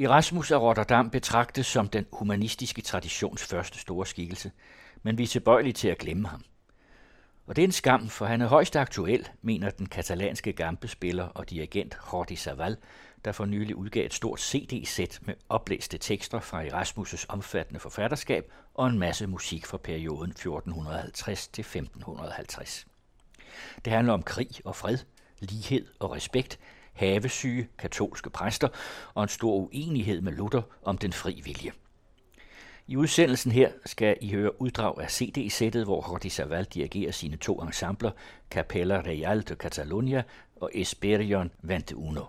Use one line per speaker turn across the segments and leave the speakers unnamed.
Erasmus af Rotterdam betragtes som den humanistiske traditions første store skikkelse, men vi er tilbøjelige til at glemme ham. Og det er en skam, for han er højst aktuel, mener den katalanske gampespiller og dirigent Jordi Savall, der for nylig udgav et stort CD-sæt med oplæste tekster fra Erasmus' omfattende forfatterskab og en masse musik fra perioden 1450 til 1550. Det handler om krig og fred, lighed og respekt, havesyge, katolske præster og en stor uenighed med Luther om den fri vilje. I udsendelsen her skal I høre uddrag af CD-sættet, hvor Jordi Savall dirigerer sine to ensembler, Capella Real de Catalunya og Esperion 21.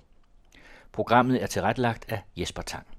Programmet er tilrettelagt af Jesper Tang.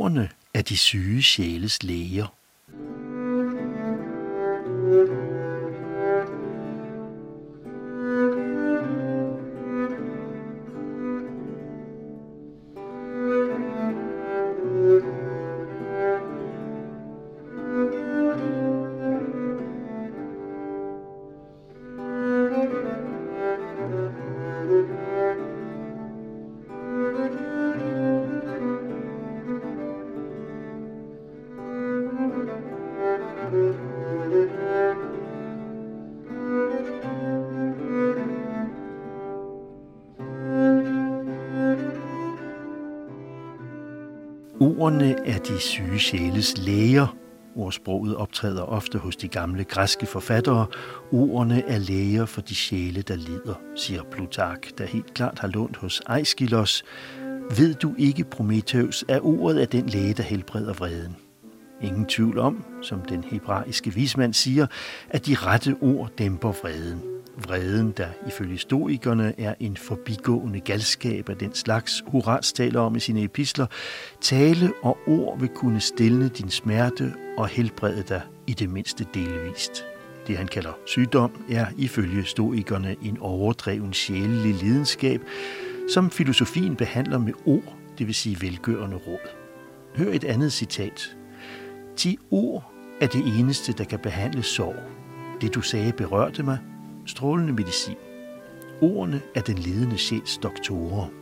Ordene er de syge sjæles læger. Ordene er de syge sjæles læger. Ordsproget optræder ofte hos de gamle græske forfattere. Ordene er læger for de sjæle, der lider, siger Plutark, der helt klart har lånt hos Aeschylus. Ved du ikke, Prometheus, at ordet er den læge, der helbreder vreden? Ingen tvivl om, som den hebraiske vismand siger, at de rette ord dæmper vreden. Vreden, der ifølge stoikerne er en forbigående galskab af den slags, Horaz taler om i sine epistler, tale og ord vil kunne stille din smerte og helbrede dig i det mindste delvist. Det han kalder sygdom er ifølge stoikerne en overdreven sjælelig lidenskab, som filosofien behandler med ord, det vil sige velgørende råd. Hør et andet citat. De ord er det eneste, der kan behandle sorg. Det du sagde berørte mig, strålende medicin. Ordene er den ledende sjæls doktorer.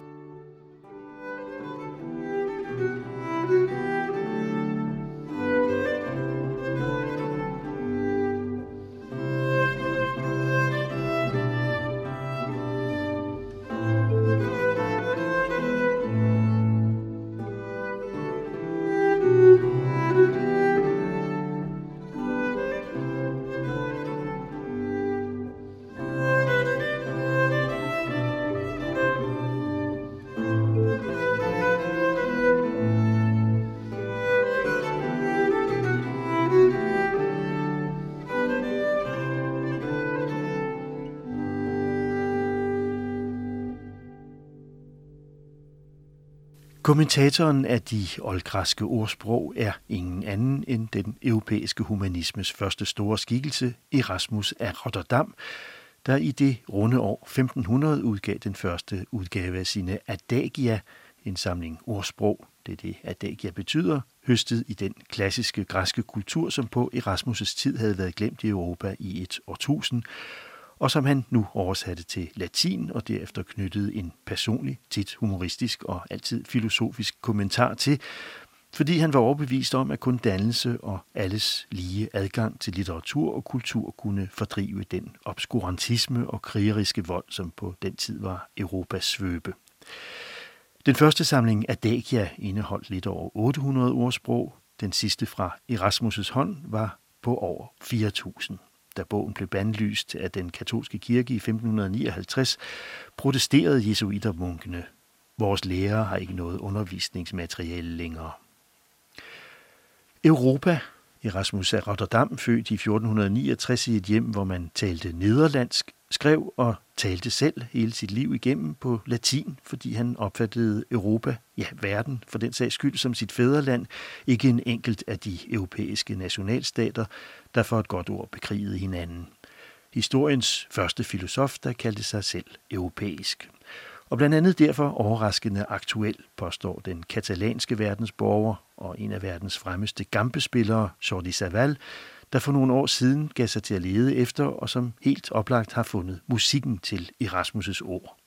Kommentatoren af de oldgræske ordsprog er ingen anden end den europæiske humanismes første store skikkelse, Erasmus af Rotterdam, der i det runde år 1500 udgav den første udgave af sine Adagia, en samling ordsprog, det er det Adagia betyder, høstet i den klassiske græske kultur, som på Erasmus' tid havde været glemt i Europa i et årtusind, og som han nu oversatte til latin og derefter knyttede en personlig, tit humoristisk og altid filosofisk kommentar til, fordi han var overbevist om, at kun dannelse og alles lige adgang til litteratur og kultur kunne fordrive den obskurantisme og krigeriske vold, som på den tid var Europas svøbe. Den første samling Adagia indeholdt lidt over 800 ordsprog. Den sidste fra Erasmus' hånd var på over 4.000. Da bogen blev bandlyst af den katolske kirke i 1559, protesterede jesuitermunkene. Vores lærere har ikke noget undervisningsmateriale længere. Europa. Erasmus af Rotterdam, født i 1469 i et hjem, hvor man talte nederlandsk, skrev og talte selv hele sit liv igennem på latin, fordi han opfattede Europa, ja verden for den sags skyld, som sit fædreland, ikke en enkelt af de europæiske nationalstater, der for et godt ord bekrigede hinanden. Historiens første filosof, der kaldte sig selv europæisk. Og blandt andet derfor overraskende aktuel, påstår den katalanske verdensborger og en af verdens fremmeste gampespillere, Jordi Savall, der for nogle år siden gav sig til at lede efter og som helt oplagt har fundet musikken til Erasmus' ord.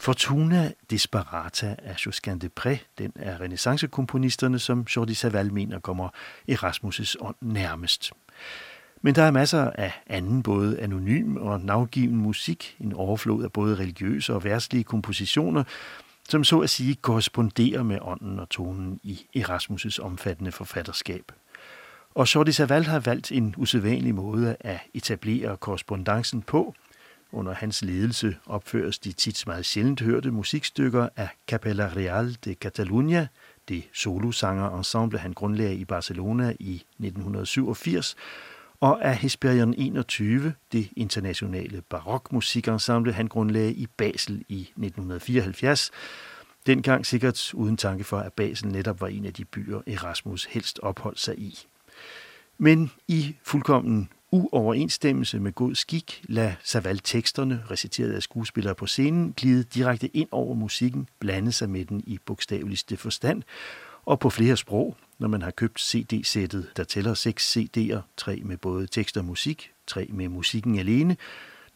Fortuna Disparata af Josquin Pré, den er renaissancekomponisterne, som Jordi Savall mener kommer Erasmus' ånd nærmest. Men der er masser af anden både anonym og navgiven musik, en overflod af både religiøse og værtslige kompositioner, som så at sige korresponderer med ånden og tonen i Erasmus' omfattende forfatterskab. Og Jordi Savall har valgt en usædvanlig måde at etablere korrespondancen på – under hans ledelse opføres de tit meget sjældent hørte musikstykker af Capella Real de Catalunya, det solosanger ensemble han grundlagde i Barcelona i 1987, og af Hesperion 21, det internationale barokmusikensemble han grundlagde i Basel i 1974, dengang sikkert uden tanke for, at Basel netop var en af de byer, Erasmus helst opholdt sig i. Men i fuldkommen uoverensstemmelse med god skik lad Saval teksterne, reciteret af skuespillere på scenen, glide direkte ind over musikken, blande sig med den i bogstaveligste forstand, og på flere sprog, når man har købt CD-sættet, der tæller seks CD'er, tre med både tekst og musik, tre med musikken alene.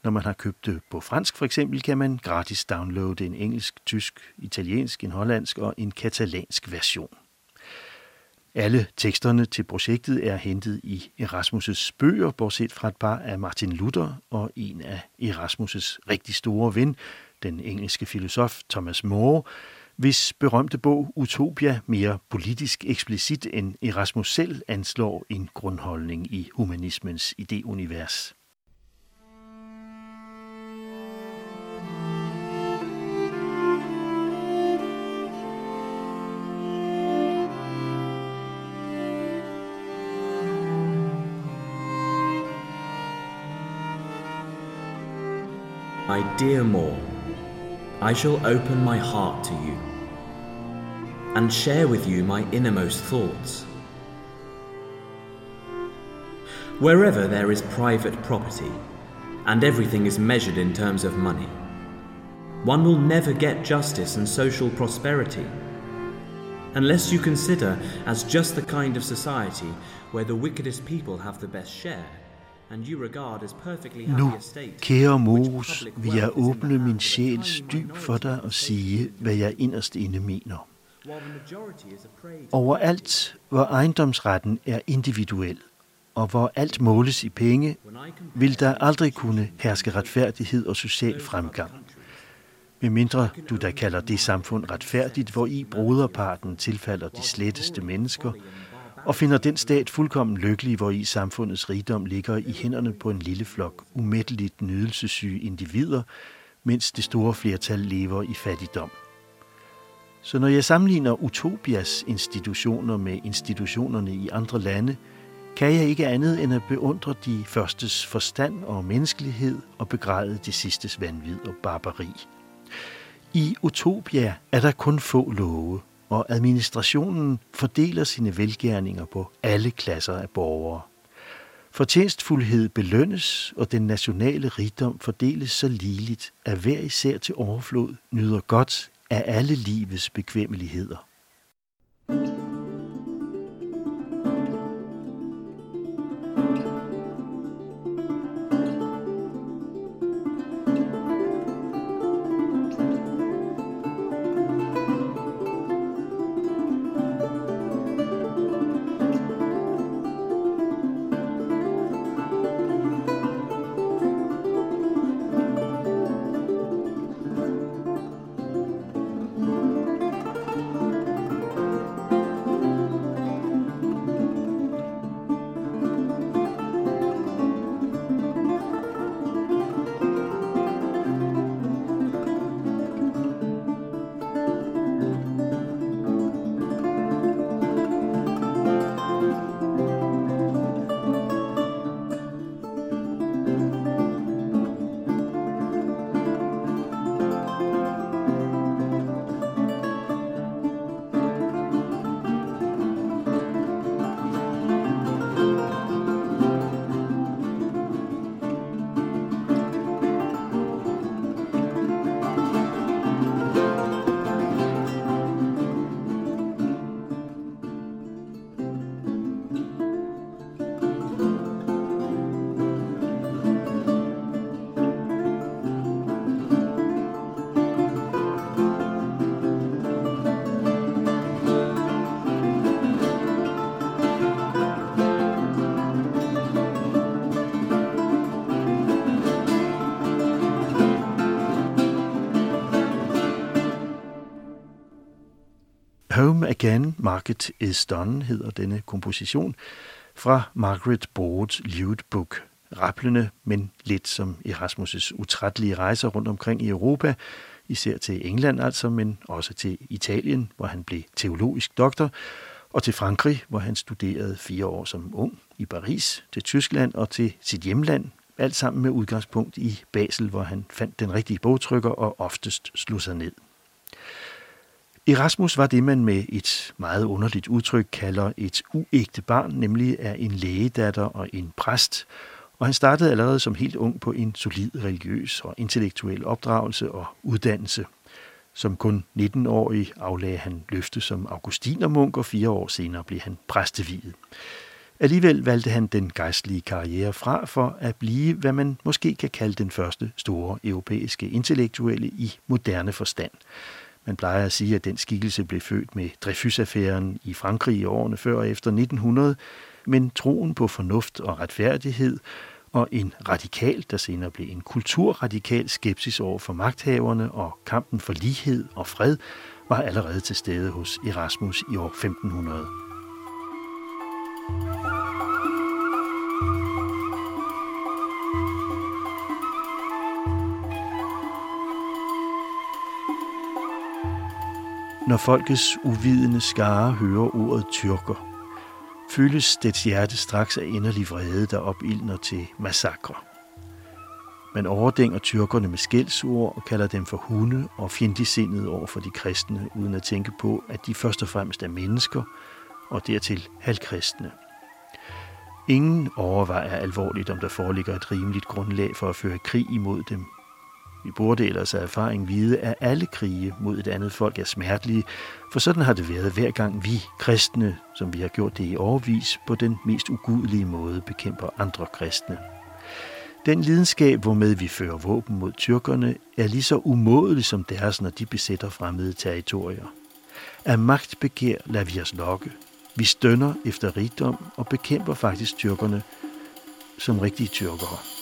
Når man har købt det på fransk for eksempel, kan man gratis downloade en engelsk, tysk, italiensk, en hollandsk og en katalansk version. Alle teksterne til projektet er hentet i Erasmus' bøger, bortset fra et par af Martin Luther og en af Erasmus' rigtig store ven, den engelske filosof Thomas More, hvis berømte bog Utopia mere politisk eksplicit end Erasmus selv anslår en grundholdning i humanismens ideunivers.
My dear Moore, I shall open my heart to you and share with you my innermost thoughts. Wherever there is private property and everything is measured in terms of money, one will never get justice and social prosperity unless you consider as just the kind of society where the wickedest people have the best share
Nu, kære Moses, vil jeg åbne min sjæls dyb for dig og sige, hvad jeg inderst inde mener. Overalt, hvor ejendomsretten er individuel, og hvor alt måles i penge, vil der aldrig kunne herske retfærdighed og social fremgang. Medmindre du da kalder det samfund retfærdigt, hvor i broderparten tilfalder de sletteste mennesker, og finder den stat fuldkommen lykkelig, hvor i samfundets rigdom ligger i hænderne på en lille flok umætteligt nydelsesyge individer, mens det store flertal lever i fattigdom. Så når jeg sammenligner Utopias institutioner med institutionerne i andre lande, kan jeg ikke andet end at beundre de førstes forstand og menneskelighed og begræde de sidstes vanvid og barbari. I Utopia er der kun få love, og administrationen fordeler sine velgærninger på alle klasser af borgere. Fortjenstfuldhed belønnes, og den nationale rigdom fordeles så ligeligt, at hver især til overflod nyder godt af alle livets bekvemmeligheder. Home Again, Market is Done hedder denne komposition fra Margaret Boards Book. Rapplende, men lidt som Erasmus' utrættelige rejser rundt omkring i Europa, især til England altså, men også til Italien, hvor han blev teologisk doktor, og til Frankrig, hvor han studerede fire år som ung, i Paris, til Tyskland og til sit hjemland, alt sammen med udgangspunkt i Basel, hvor han fandt den rigtige bogtrykker og oftest slog sig ned. Erasmus var det, man med et meget underligt udtryk kalder et uægte barn, nemlig af en lægedatter og en præst. Og han startede allerede som helt ung på en solid religiøs og intellektuel opdragelse og uddannelse. Som kun 19-årig aflagde han løfte som augustinermunk, og fire år senere blev han præsteviet. Alligevel valgte han den gejstlige karriere fra for at blive, hvad man måske kan kalde den første store europæiske intellektuelle i moderne forstand. Man plejer at sige, at den skikkelse blev født med Dreyfus-affæren i Frankrig i årene før og efter 1900, men troen på fornuft og retfærdighed og en radikal, der senere blev en kulturradikal skepsis over for magthaverne og kampen for lighed og fred, var allerede til stede hos Erasmus i år 1500. Når folkets uvidende skare hører ordet tyrker, fyldes dets hjerte straks af inderlig vrede, der opildner til massakre. Man overdænger tyrkerne med skældsord og kalder dem for hunde og fjendtligsindede over for de kristne, uden at tænke på, at de først og fremmest er mennesker og dertil halvkristne. Ingen overvejer alvorligt, om der foreligger et rimeligt grundlag for at føre krig imod dem, vi burde ellers af erfaring vide, at alle krige mod et andet folk er smertelige, for sådan har det været hver gang vi kristne, som vi har gjort det i overvis, på den mest ugudelige måde bekæmper andre kristne. Den lidenskab, hvormed vi fører våben mod tyrkerne, er lige så umådelig som deres, når de besætter fremmede territorier. Af magtbegær lader vi os lokke. Vi stønner efter rigdom og bekæmper faktisk tyrkerne som rigtige tyrkere.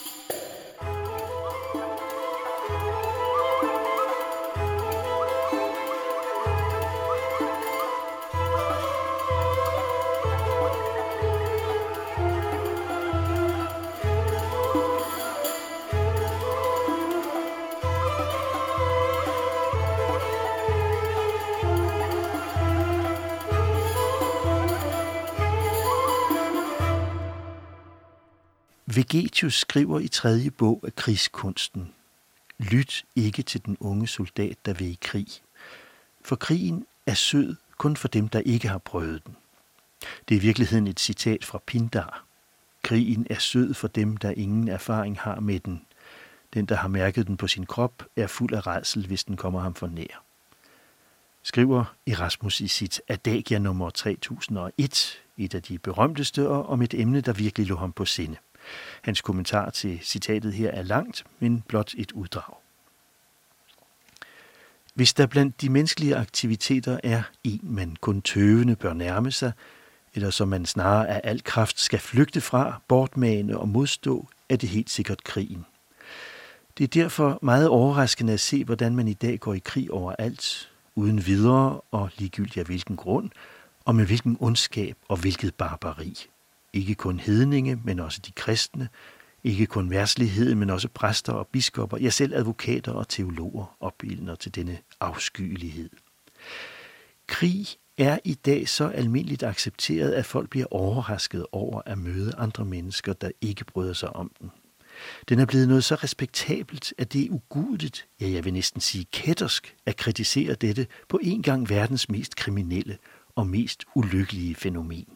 Vegetius skriver i tredje bog af krigskunsten, Lyt ikke til den unge soldat, der vil i krig. For krigen er sød kun for dem, der ikke har prøvet den. Det er i virkeligheden et citat fra Pindar. Krigen er sød for dem, der ingen erfaring har med den. Den, der har mærket den på sin krop, er fuld af redsel, hvis den kommer ham for nær. Skriver Erasmus i sit Adagia nummer 3001, et af de berømteste og om et emne, der virkelig lå ham på sinde. Hans kommentar til citatet her er langt, men blot et uddrag. Hvis der blandt de menneskelige aktiviteter er en, man kun tøvende bør nærme sig, eller som man snarere af al kraft skal flygte fra, bortmane og modstå, er det helt sikkert krigen. Det er derfor meget overraskende at se, hvordan man i dag går i krig overalt, uden videre og ligegyldigt af hvilken grund, og med hvilken ondskab og hvilket barbari. Ikke kun hedninge, men også de kristne. Ikke kun værtsligheden, men også præster og biskopper, ja selv advokater og teologer opildner til denne afskyelighed. Krig er i dag så almindeligt accepteret, at folk bliver overrasket over at møde andre mennesker, der ikke bryder sig om den. Den er blevet noget så respektabelt, at det er ugudeligt, ja jeg vil næsten sige kættersk, at kritisere dette på en gang verdens mest kriminelle og mest ulykkelige fænomen.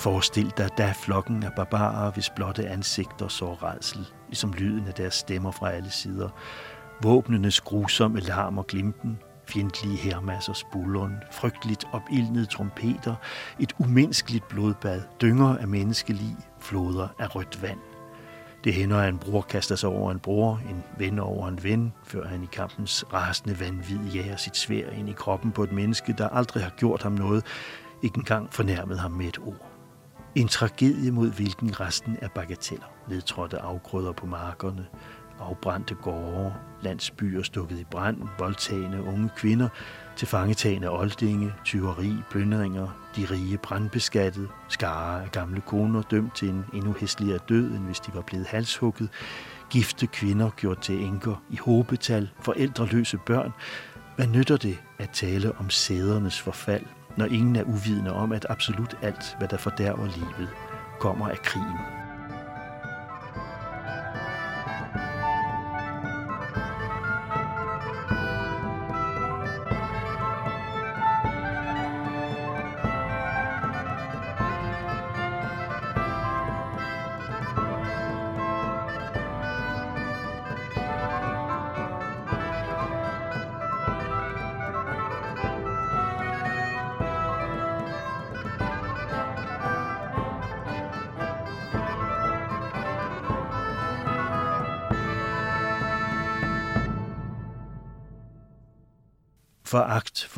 Forestil dig da flokken af barbarer, hvis blotte ansigter så redsel, ligesom lyden af deres stemmer fra alle sider. Våbnenes grusomme larm og glimten, fjendtlige hermassers bulleren, frygteligt opildnede trompeter, et umenneskeligt blodbad, dynger af menneskelig, floder af rødt vand. Det hænder, at en bror kaster sig over en bror, en ven over en ven, før han i kampens rasende vanvid jager sit svær ind i kroppen på et menneske, der aldrig har gjort ham noget, ikke engang fornærmet ham med et ord. En tragedie mod hvilken resten er bagateller. Nedtrådte afgrøder på markerne, afbrændte gårde, landsbyer stukket i brand, voldtagende unge kvinder, tilfangetagende oldinge, tyveri, plyndringer, de rige brandbeskattet, skare af gamle koner dømt til en endnu hæsligere død, end hvis de var blevet halshugget, gifte kvinder gjort til enker i hobetal, forældreløse børn. Hvad nytter det at tale om sædernes forfald når ingen er uvidende om, at absolut alt, hvad der fordærver livet, kommer af krigen.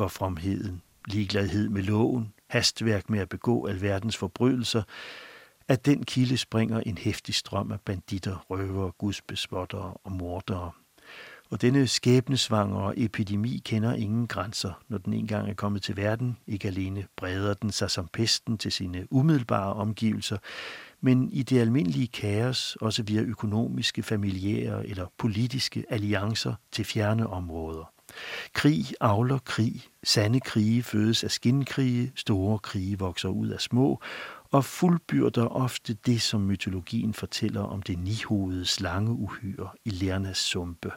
For fromheden, ligegladhed med loven, hastværk med at begå alverdens forbrydelser, at den kilde springer en hæftig strøm af banditter, røvere, gudsbespottere og mordere. Og denne skæbnesvangere epidemi kender ingen grænser, når den engang er kommet til verden. Ikke alene breder den sig som pesten til sine umiddelbare omgivelser, men i det almindelige kaos også via økonomiske, familiære eller politiske alliancer til fjerne områder. Krig avler krig. Sande krige fødes af skinkrige, store krige vokser ud af små, og fuldbyrder ofte det, som mytologien fortæller om det nihovede slangeuhyre i Lernas sumpe.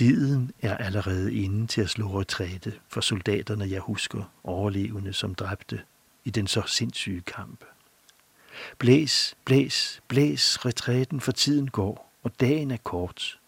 Tiden er allerede inde til at slå retræte for soldaterne, jeg husker, overlevende som dræbte i den så sindssyge kamp. Blæs, blæs, blæs, retræten for tiden går, og dagen er kort.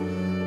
了。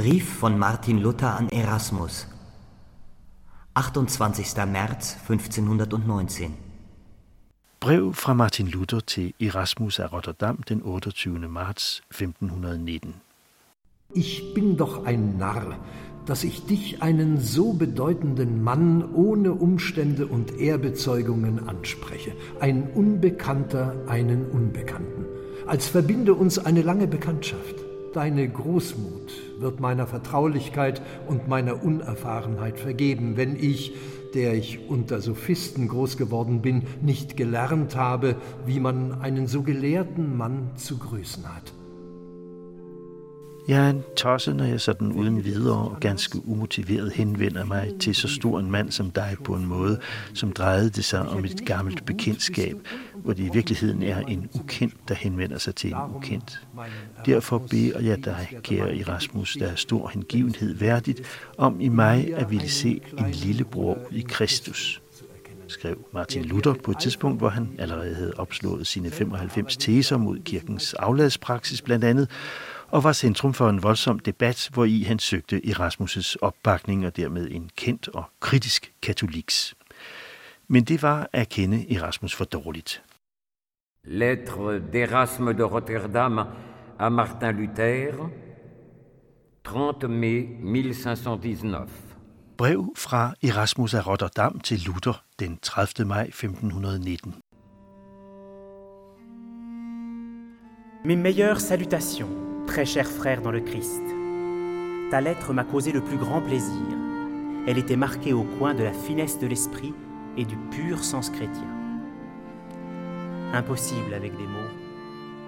Brief von Martin Luther an Erasmus 28. März 1519
Brev fra Martin Luther til Erasmus af Rotterdam den 28. marts 1519
Ich bin doch ein Narr, dass ich dich, einen so bedeutenden Mann, ohne Umstände und Ehrbezeugungen anspreche. Ein Unbekannter einen Unbekannten. Als verbinde uns eine lange Bekanntschaft. Deine Großmut wird meiner Vertraulichkeit und meiner Unerfahrenheit vergeben, wenn ich, der ich unter Sophisten groß geworden bin, nicht gelernt habe, wie man einen so gelehrten Mann zu grüßen hat.
Jeg er en tosse, når jeg sådan uden videre og ganske umotiveret henvender mig til så stor en mand som dig på en måde, som drejede det sig om et gammelt bekendtskab, hvor det i virkeligheden er en ukendt, der henvender sig til en ukendt. Derfor beder jeg dig, kære Erasmus, der er stor hengivenhed værdigt, om i mig at ville se en lillebror i Kristus skrev Martin Luther på et tidspunkt, hvor han allerede havde opslået sine 95 teser mod kirkens afladspraksis blandt andet, og var centrum for en voldsom debat, hvor i han søgte Erasmus' opbakning og dermed en kendt og kritisk katoliks. Men det var at kende Erasmus for dårligt.
Lettre d'Erasme de Rotterdam à Martin Luther, 30 mai 1519.
Brev fra Erasmus af Rotterdam til Luther den 30. maj 1519.
Mes meilleures salutations. Très cher frère dans le Christ, ta lettre m'a causé le plus grand plaisir. Elle était marquée au coin de la finesse de l'esprit et du pur sens chrétien. Impossible avec des mots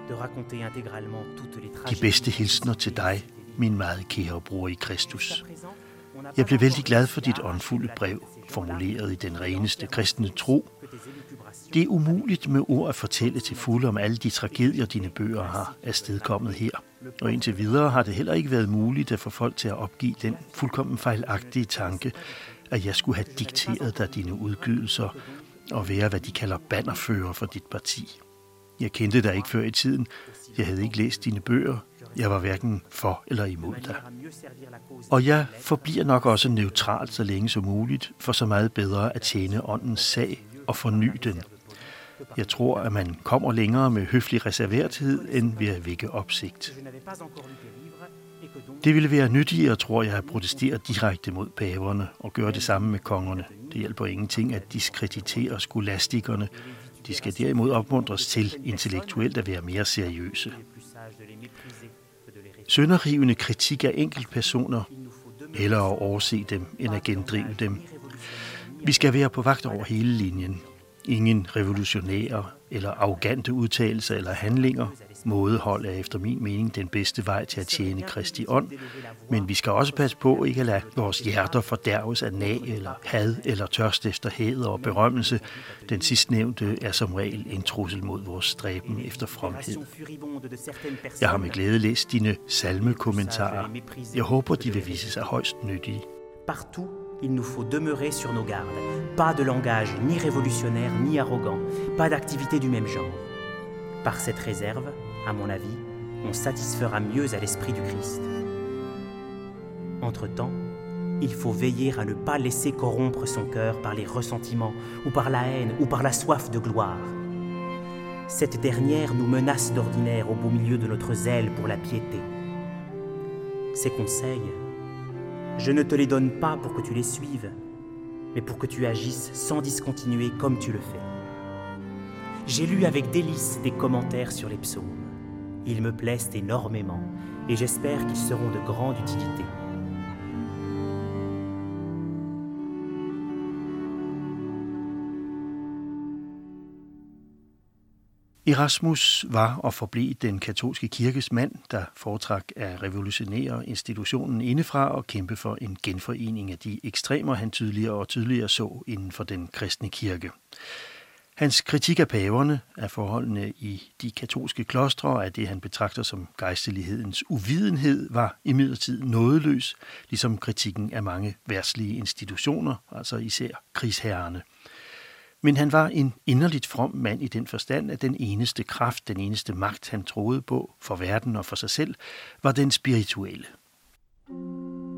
de raconter intégralement toutes les
De bedste hilsner til dig, min meget kære bror i Kristus. Jeg blev vældig glad for dit åndfulde brev, formuleret i den reneste kristne tro. Det er umuligt med ord at fortælle til fulde om alle de tragedier, dine bøger har afstedkommet her. Og indtil videre har det heller ikke været muligt at få folk til at opgive den fuldkommen fejlagtige tanke, at jeg skulle have dikteret dig dine udgydelser og være, hvad de kalder bannerfører for dit parti. Jeg kendte dig ikke før i tiden. Jeg havde ikke læst dine bøger. Jeg var hverken for eller imod dig. Og jeg forbliver nok også neutral så længe som muligt, for så meget bedre at tjene åndens sag og forny den. Jeg tror, at man kommer længere med høflig reserverthed, end ved at vække opsigt. Det ville være nyttigere, tror jeg, at protestere direkte mod paverne og gøre det samme med kongerne. Det hjælper ingenting at diskreditere skolastikerne. De skal derimod opmuntres til intellektuelt at være mere seriøse. Sønderrivende kritik af enkeltpersoner, eller at overse dem, end at gendrive dem. Vi skal være på vagt over hele linjen. Ingen revolutionære eller arrogante udtalelser eller handlinger. Mådehold er efter min mening den bedste vej til at tjene Kristi ånd, men vi skal også passe på ikke at lade vores hjerter fordærves af nag eller had eller tørst efter hæder og berømmelse. Den sidstnævnte er som regel en trussel mod vores stræben efter fromhed. Jeg har med glæde læst dine salmekommentarer. Jeg håber, de vil vise sig højst nyttige.
Partout il nous faut demeurer sur nos gardes. Pas de langage ni révolutionnaire ni arrogant, pas d'activité du même genre. Par cette réserve, à mon avis, on satisfera mieux à l'esprit du Christ. Entre-temps, il faut veiller à ne pas laisser corrompre son cœur par les ressentiments, ou par la haine, ou par la soif de gloire. Cette dernière nous menace d'ordinaire au beau milieu de notre zèle pour la piété. Ces conseils, je ne te les donne pas pour que tu les suives, mais pour que tu agisses sans discontinuer comme tu le fais. J'ai lu avec délice tes commentaires sur les psaumes. Ils me plaisent énormément et j'espère qu'ils seront de grande utilité.
Erasmus var og forblev den katolske kirkes mand, der foretrak at revolutionere institutionen indefra og kæmpe for en genforening af de ekstremer, han tydeligere og tydeligere så inden for den kristne kirke. Hans kritik af paverne, af forholdene i de katolske klostre og af det, han betragter som gejstelighedens uvidenhed, var imidlertid nådeløs, ligesom kritikken af mange værtslige institutioner, altså især krigsherrerne. Men han var en inderligt from mand i den forstand, at den eneste kraft, den eneste magt, han troede på for verden og for sig selv, var den spirituelle. Nulli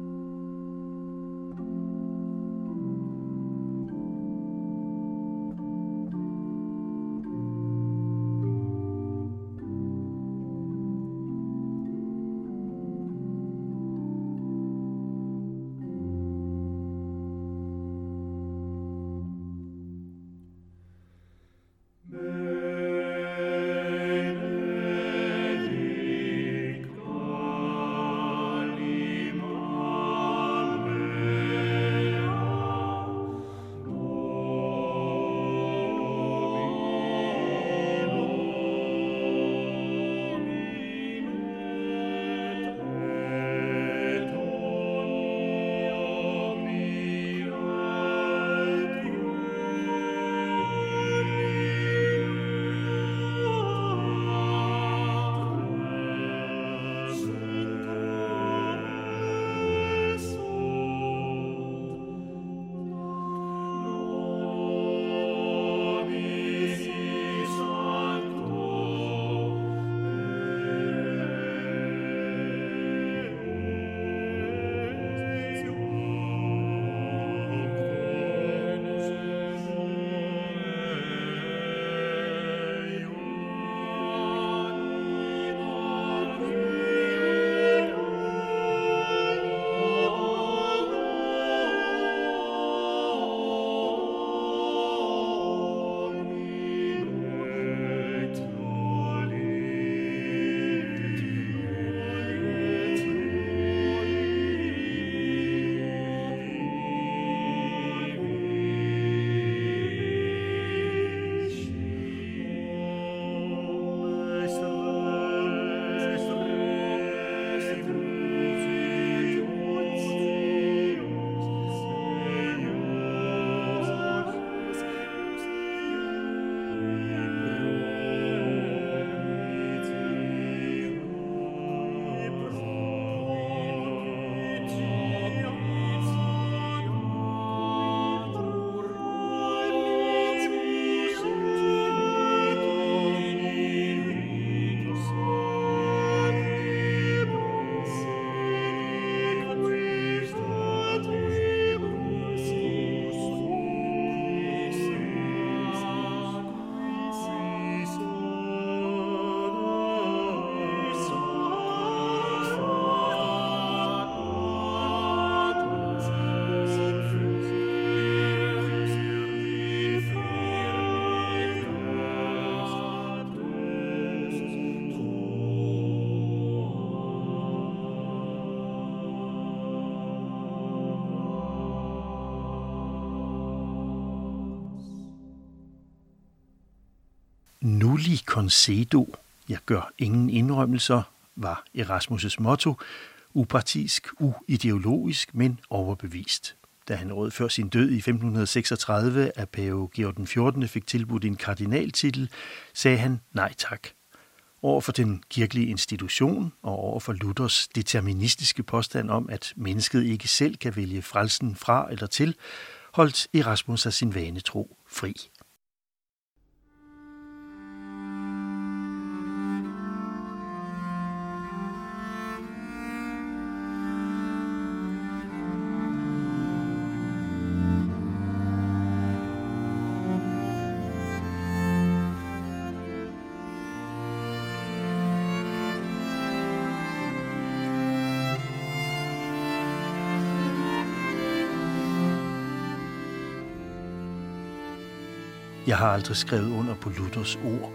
concedo, jeg gør ingen indrømmelser, var Erasmus' motto, upartisk, uideologisk, men overbevist. Da han råd før sin død i 1536 af pave Georg den 14. fik tilbudt en kardinaltitel, sagde han nej tak. Over for den kirkelige institution og over for Luthers deterministiske påstand om, at mennesket ikke selv kan vælge frelsen fra eller til, holdt Erasmus af sin vanetro fri. Har aldrig skrevet under på Luthers ord,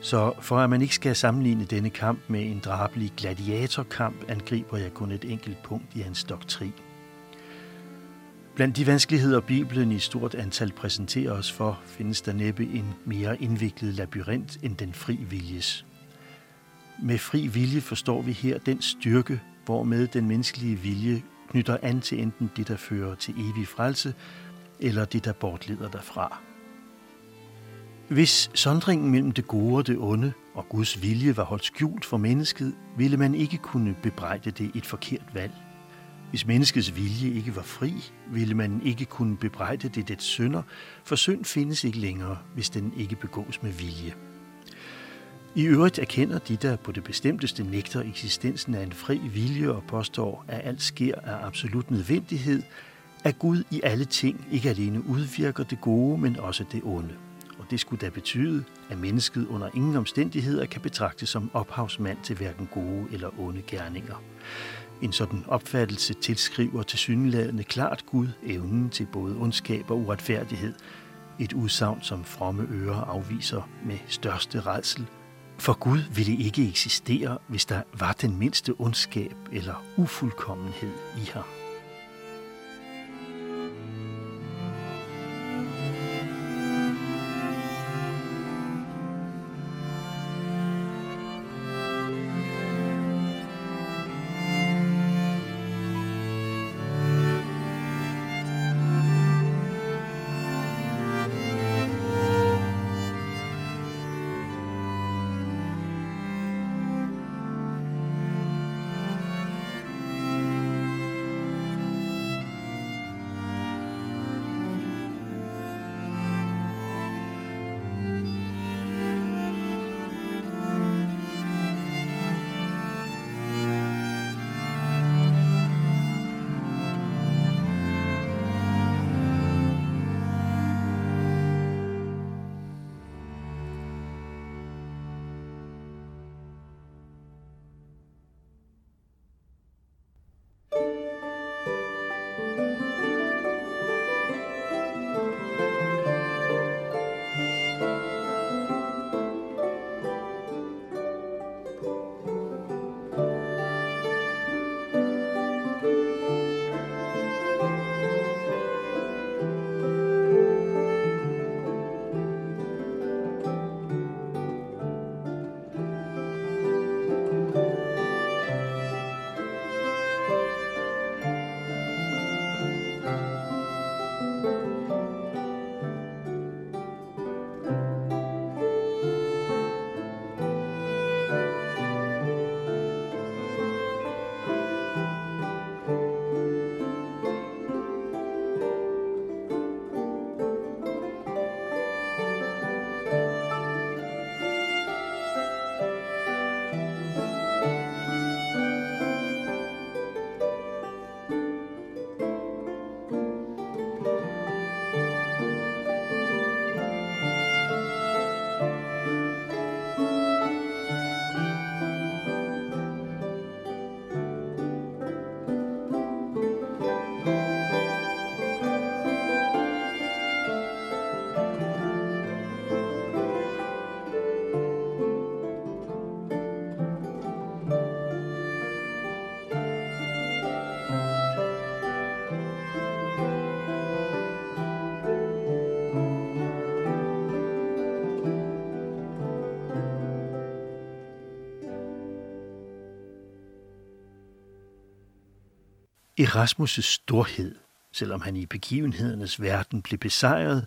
så for at man ikke skal sammenligne denne kamp med en drabelig gladiatorkamp, angriber jeg kun et enkelt punkt i hans doktrin. Blandt de vanskeligheder, Bibelen i stort antal præsenterer os for, findes der næppe en mere indviklet labyrint end den fri viljes. Med fri vilje forstår vi her den styrke, hvormed den menneskelige vilje knytter an til enten det, der fører til evig frelse, eller det, der bortleder derfra. Hvis sondringen mellem det gode og det onde og Guds vilje var holdt skjult for mennesket, ville man ikke kunne bebrejde det et forkert valg. Hvis menneskets vilje ikke var fri, ville man ikke kunne bebrejde det dets synder, for synd findes ikke længere, hvis den ikke begås med vilje. I øvrigt erkender de, der på det bestemteste nægter eksistensen af en fri vilje og påstår, at alt sker af absolut nødvendighed, at Gud i alle ting ikke alene udvirker det gode, men også det onde. Og det skulle da betyde, at mennesket under ingen omstændigheder kan betragtes som ophavsmand til hverken gode eller onde gerninger. En sådan opfattelse tilskriver til synlædende klart Gud evnen til både ondskab og uretfærdighed, et udsagn, som fromme ører afviser med største redsel, for Gud ville ikke eksistere, hvis der var den mindste ondskab eller ufuldkommenhed i ham. Erasmus' storhed, selvom han i begivenhedernes verden blev besejret,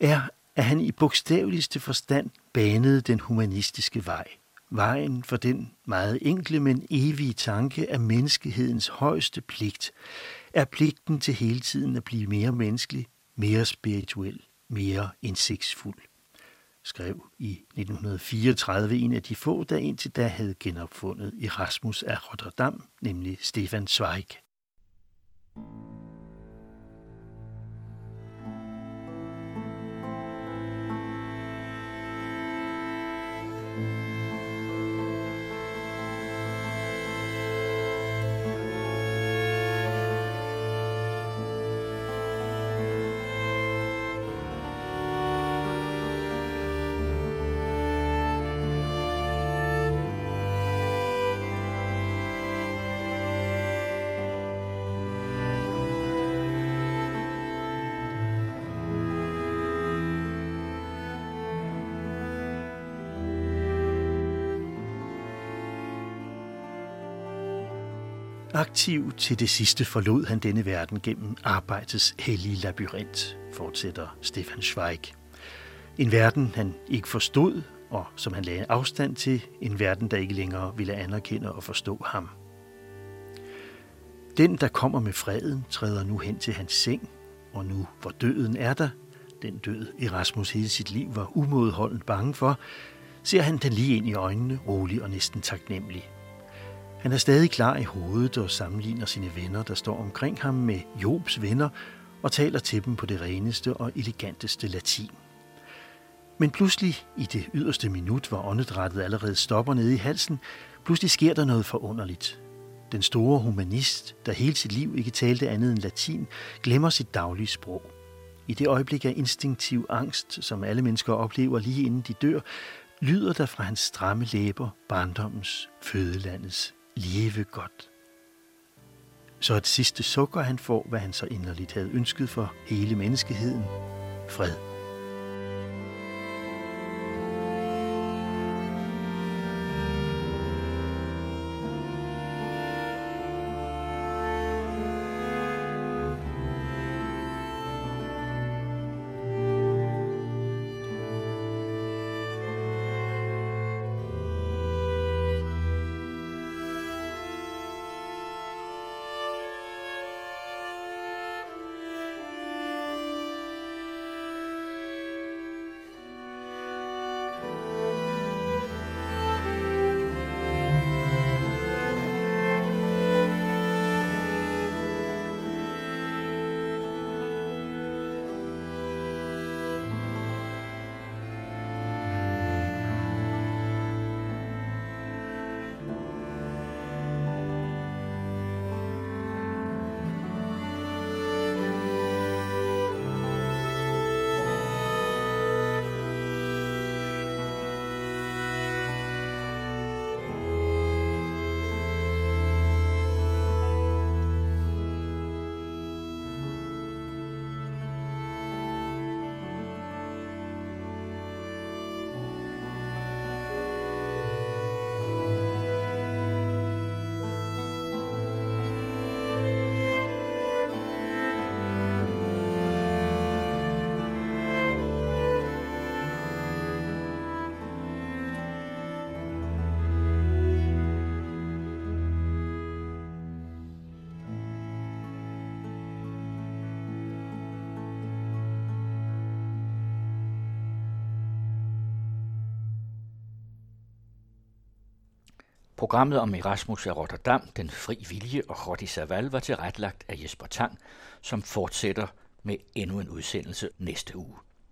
er, at han i bogstaveligste forstand banede den humanistiske vej. Vejen for den meget enkle, men evige tanke af menneskehedens højeste pligt, er pligten til hele tiden at blive mere menneskelig, mere spirituel, mere indsigtsfuld skrev i 1934 en af de få, der indtil da havde genopfundet Erasmus af Rotterdam, nemlig Stefan Zweig. Thank you. Aktiv til det sidste forlod han denne verden gennem arbejdets hellige labyrint, fortsætter Stefan Zweig. En verden, han ikke forstod, og som han lagde afstand til, en verden, der ikke længere ville anerkende og forstå ham. Den, der kommer med freden, træder nu hen til hans seng, og nu, hvor døden er der, den død Erasmus hele sit liv var umodholdent bange for, ser han den lige ind i øjnene, rolig og næsten taknemmelig. Han er stadig klar i hovedet og sammenligner sine venner, der står omkring ham med Jobs venner, og taler til dem på det reneste og eleganteste latin. Men pludselig, i det yderste minut, hvor åndedrættet allerede stopper nede i halsen, pludselig sker der noget forunderligt. Den store humanist, der hele sit liv ikke talte andet end latin, glemmer sit daglige sprog. I det øjeblik af instinktiv angst, som alle mennesker oplever lige inden de dør, lyder der fra hans stramme læber barndommens, fødelandets leve godt. Så et sidste sukker han får, hvad han så inderligt havde ønsket for hele menneskeheden. Fred.
Programmet om Erasmus af Rotterdam, Den fri vilje og Rotti Saval var tilrettelagt af Jesper Tang, som fortsætter med endnu en udsendelse næste uge.